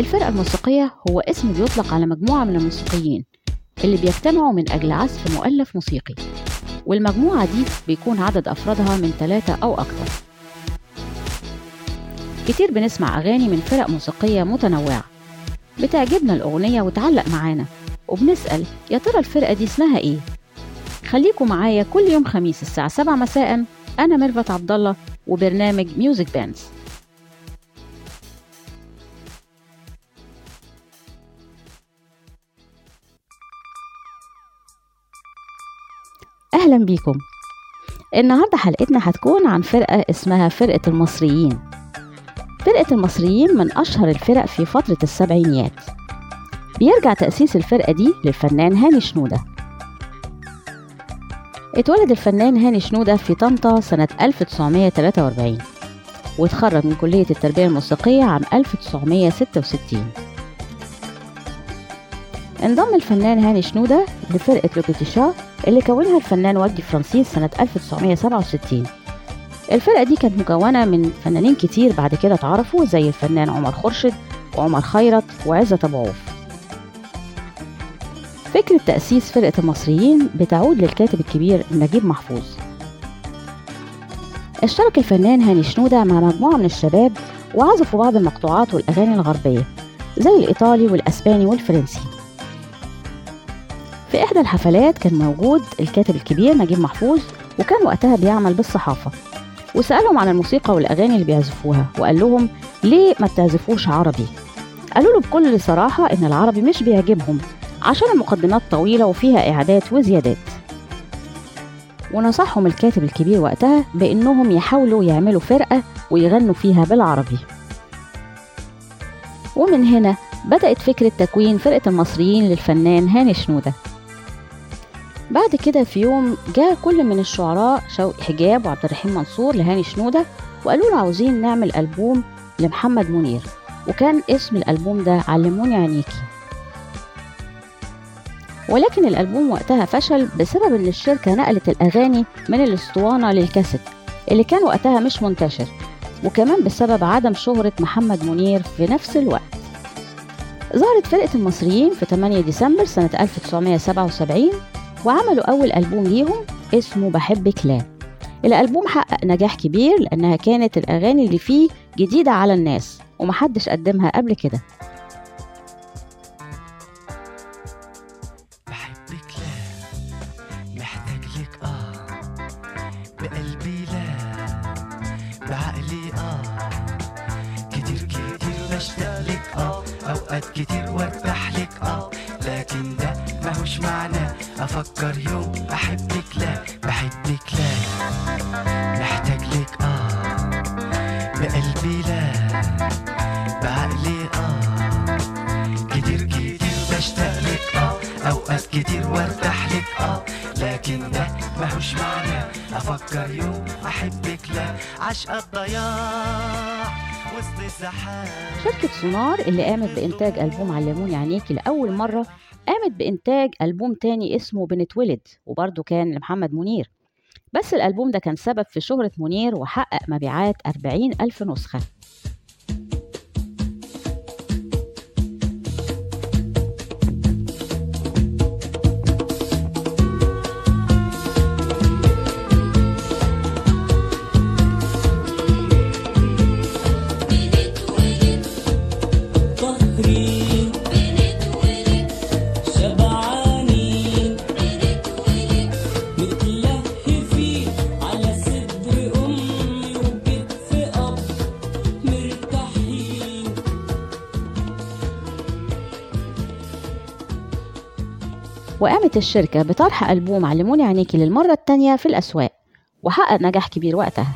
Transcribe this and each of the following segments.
الفرقة الموسيقية هو اسم بيطلق على مجموعة من الموسيقيين اللي بيجتمعوا من أجل عزف مؤلف موسيقي. والمجموعة دي بيكون عدد أفرادها من ثلاثة أو أكتر. كتير بنسمع أغاني من فرق موسيقية متنوعة. بتعجبنا الأغنية وتعلق معانا. وبنسأل يا ترى الفرقة دي اسمها إيه؟ خليكم معايا كل يوم خميس الساعة 7 مساء. أنا ميرفت عبد الله وبرنامج Music Bands أهلا بيكم. النهاردة حلقتنا هتكون عن فرقة اسمها فرقة المصريين. فرقة المصريين من أشهر الفرق في فترة السبعينيات. بيرجع تأسيس الفرقة دي للفنان هاني شنودة. اتولد الفنان هاني شنودة في طنطا سنة 1943 واتخرج من كلية التربية الموسيقية عام 1966 انضم الفنان هاني شنودة لفرقة Les Petits Chats اللي كونها الفنان وجدي فرانسيس سنة 1967 الفرقة دي كانت مكونة من فنانين كتير بعد كده اتعرفوا زي الفنان عمر خورشيد وعمر خيرت وعزت أبو عوف فكرة تأسيس فرقة المصريين بتعود للكاتب الكبير نجيب محفوظ. اشترك الفنان هاني شنودة مع مجموعة من الشباب وعزفوا بعض المقطوعات والأغاني الغربية زي الإيطالي والأسباني والفرنسي. في إحدى الحفلات كان موجود الكاتب الكبير نجيب محفوظ وكان وقتها بيعمل بالصحافة. وسألهم عن الموسيقى والأغاني اللي بيعزفوها وقال لهم ليه ما بتعزفوش عربي؟ قالوا له بكل صراحة إن العربي مش بيعجبهم عشان المقدمات طويلة وفيها إعادات وزيادات. ونصحهم الكاتب الكبير وقتها بإنهم يحاولوا يعملوا فرقة ويغنوا فيها بالعربي. ومن هنا بدأت فكرة تكوين فرقة المصريين للفنان هاني شنودة. بعد كده في يوم جاء كل من الشعراء شوقي حجاب وعبد الرحيم منصور لهاني شنودة وقالوا له عاوزين نعمل ألبوم لمحمد منير وكان اسم الألبوم ده علموني عينيكي. ولكن الألبوم وقتها فشل بسبب إن الشركة نقلت الأغاني من الأسطوانة للكاسيت اللي كان وقتها مش منتشر وكمان بسبب عدم شهرة محمد منير في نفس الوقت. ظهرت فرقة المصريين في 8 ديسمبر سنة 1977 وعملوا أول ألبوم ليهم اسمه بحبك لا الألبوم حقق نجاح كبير لأنها كانت الأغاني اللي فيه جديدة على الناس ومحدش قدمها قبل كده. محتاج لك آه بقلبي لا بعقلي آه كتير كتير لك آه أوقات كتير وارتاح أفكر يوم احبك لا بحبك لا محتاج لك آه. بقلبي لا. بعقلي آه. كتير كتير بشتاق لك آه. أوقات كتير وارتاح لك آه. لكن ده ماهوش معنى. أفكر يوم احبك لا عشق الضياع وسط الزحام. شركة سونار اللي قامت بإنتاج ألبوم علموني عينيكي لأول مرة قامت بإنتاج ألبوم تاني اسمه بنتولد وبرضه كان لمحمد منير. بس الألبوم ده كان سبب في شهرة منير وحقق مبيعات 40 ألف نسخة. وقامت الشركة بطرح ألبوم علموني عينيكي للمرة التانية في الأسواق وحقق نجاح كبير وقتها.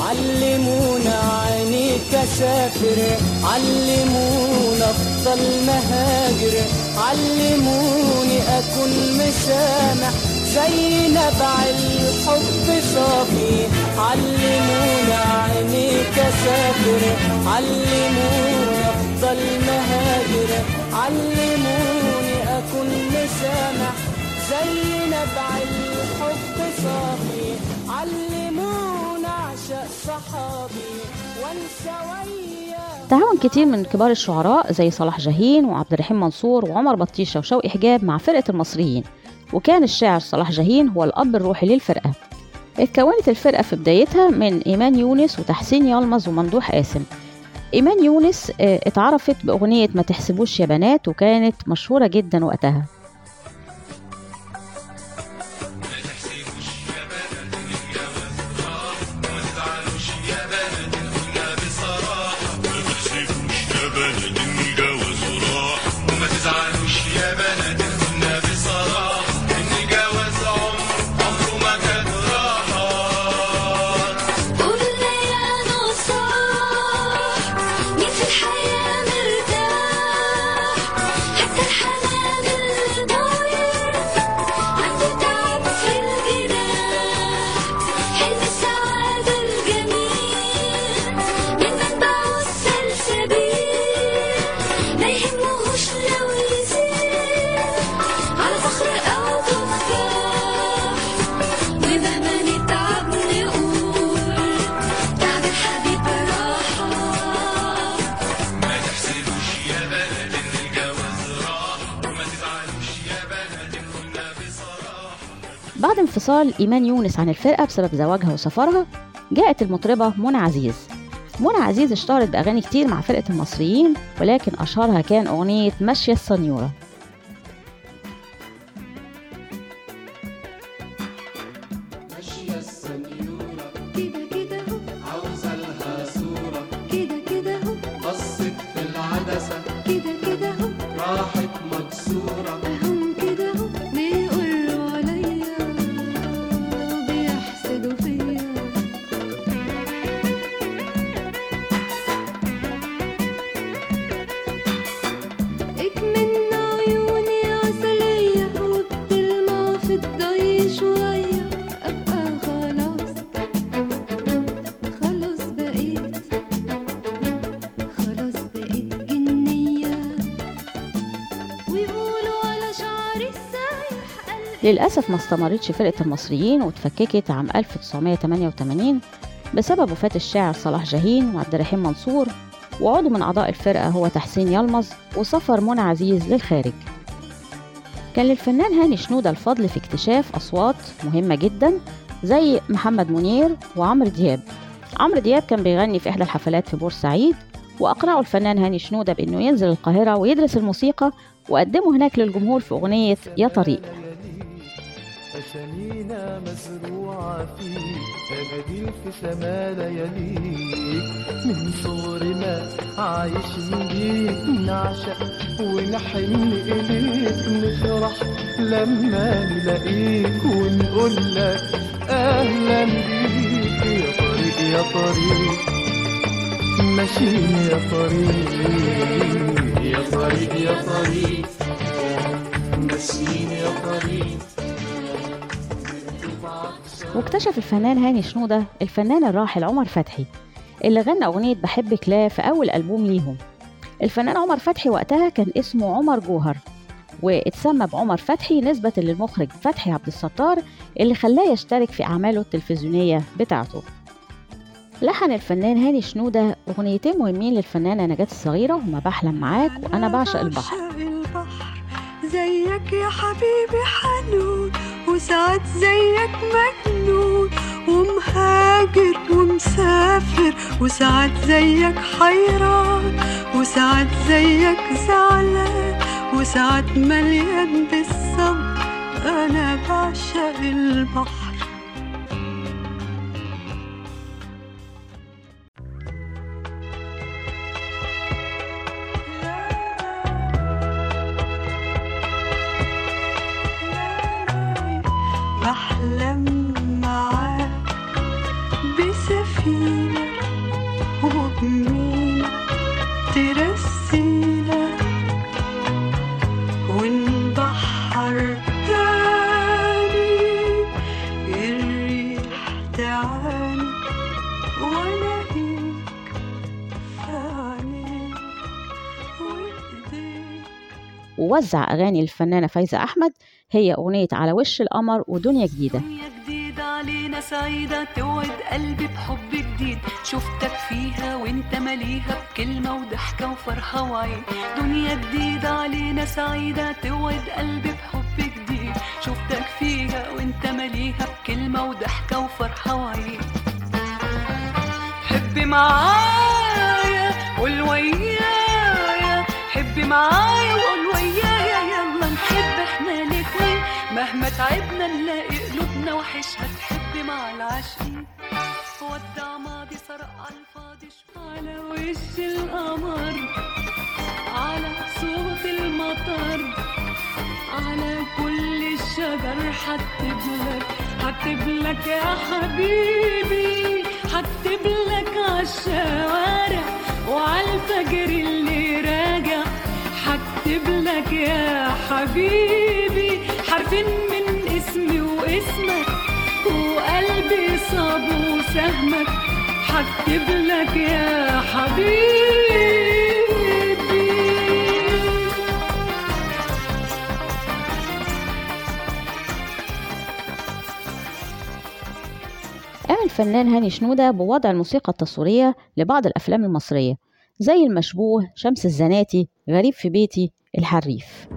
علمونا عينيك اسافر علمونا أفضل مهاجر. علموني اكون مسامح زي نبع الحب صافي. علمونا عينيك اسافر علمونا أفضل أفضل مهاجر. علموني أكون مسامح زي نبع الحب صافي. علموني أعشق صحابي وانسى وياه تعاون كتير من كبار الشعراء زي صلاح جاهين وعبد الرحيم منصور وعمر بطيشة وشوقي حجاب مع فرقة المصريين. وكان الشاعر صلاح جاهين هو الأب الروحي للفرقة. اتكونت الفرقة في بدايتها من إيمان يونس وتحسين يلمظ وممدوح قاسم. إيمان يونس آه، اتعرفت بأغنية ما تحسبوش يا بنات وكانت مشهورة جدا وقتها. بعد انفصال إيمان يونس عن الفرقة بسبب زواجها وسفرها جاءت المطربة منى عزيز. منى عزيز اشتهرت بأغاني كتير مع فرقة المصريين ولكن أشهرها كان أغنية ماشية السنيورة. للأسف ما استمرتش فرقة المصريين واتفككت عام 1988 بسبب وفاة الشاعر صلاح جاهين وعبد الرحيم منصور وعضو من أعضاء الفرقة هو تحسين يلمظ وسفر منى عزيز للخارج. كان للفنان هاني شنودة الفضل في اكتشاف أصوات مهمة جدا زي محمد منير وعمرو دياب. عمرو دياب كان بيغني في إحدى الحفلات في بورسعيد وأقنعه الفنان هاني شنودة بإنه ينزل القاهرة ويدرس الموسيقى وقدمه هناك للجمهور في أغنية يا طريق. أسامينا مزروعة فيك أناديل في سما لياليك من صغرنا عايشين بيك نعشق ونحن إليك. نفرح لما نلاقيك ونقول لك أهلا بيك. يا طريق يا طريق. ماشيين يا طريق. يا طريق يا طريق. واكتشف الفنان هاني شنودة الفنان الراحل عمر فتحي اللي غنى أغنية بحبك لا في أول ألبوم ليهم. الفنان عمر فتحي وقتها كان اسمه عمر جوهر واتسمى بعمر فتحي نسبة للمخرج فتحي عبد الستار اللي خلاه يشترك في أعماله التلفزيونية بتاعته. لحن الفنان هاني شنودة أغنيتين مهمين للفنانة نجاة الصغيرة هما بحلم معاك وأنا بعشق البحر. زيك يا حبيبي حنون وساعات زيك مجنون ومهاجر ومسافر وساعات زيك حيران وساعات زيك زعلان. وساعات مليان بالصبر أنا بعشق البحر. ترسينا ونبحر تاني الريح تعاني عينيك ووزع أغاني الفنانة فايزة أحمد هي أغنية على وش القمر ودنيا جديدة. سعيدة توعد قلبي بحب جديد. شفتك فيها وانت مليها بكلمة وضحكة وفرحة وعين. دنيا جديدة علينا سعيدة توعد قلبي بحب جديد. شفتك فيها وانت مليها بكلمة وضحكة وفرحة وعين. حبي معايا قول ويايا حبي معايا وقول ويايا يلا نحب إحنا الاتنين. مهما تعبنا نلاقي قلوبنا وحشها تحب مع ودع ماضي سرق الفاضي على وش القمر؟ على صوت المطر. على كل الشجر هكتب لك هكتب لك يا حبيبي. هكتب لك عالشوارع وعلى الفجر اللي راجع. هكتب لك يا حبيبي. حرفين من اسمي واسمك. وقلبي صاب وسهمك هكتب لك يا حبيبي. قام الفنان هاني شنودة بوضع الموسيقى التصويرية لبعض الأفلام المصرية زي المشبوه شمس الزناتي غريب في بيتي الحريف.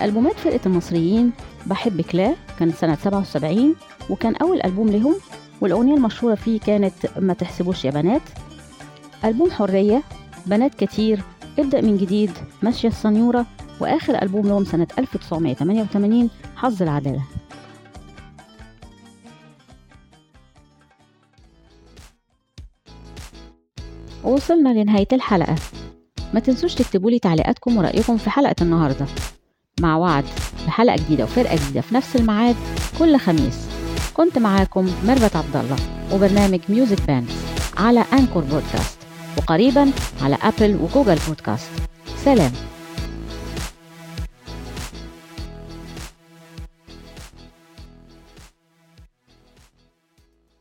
ألبومات فرقة المصريين بحبك لا كان سنة 77 وكان أول ألبوم لهم والأغنية المشهورة فيه كانت ما تحسبوش يا بنات. ألبوم حرية بنات كتير ابدأ من جديد ماشية السنيورة وآخر ألبوم لهم سنة 1988 حظ العدالة. وصلنا لنهاية الحلقة. ما تنسوش تكتبوا لي تعليقاتكم ورأيكم في حلقة النهاردة. مع وعد بحلقة جديدة وفرقة جديدة في نفس الميعاد كل خميس. كنت معاكم ميرفت عبد الله وبرنامج Music Bands على Anchor Podcast وقريبا على Apple و Google Podcast سلام.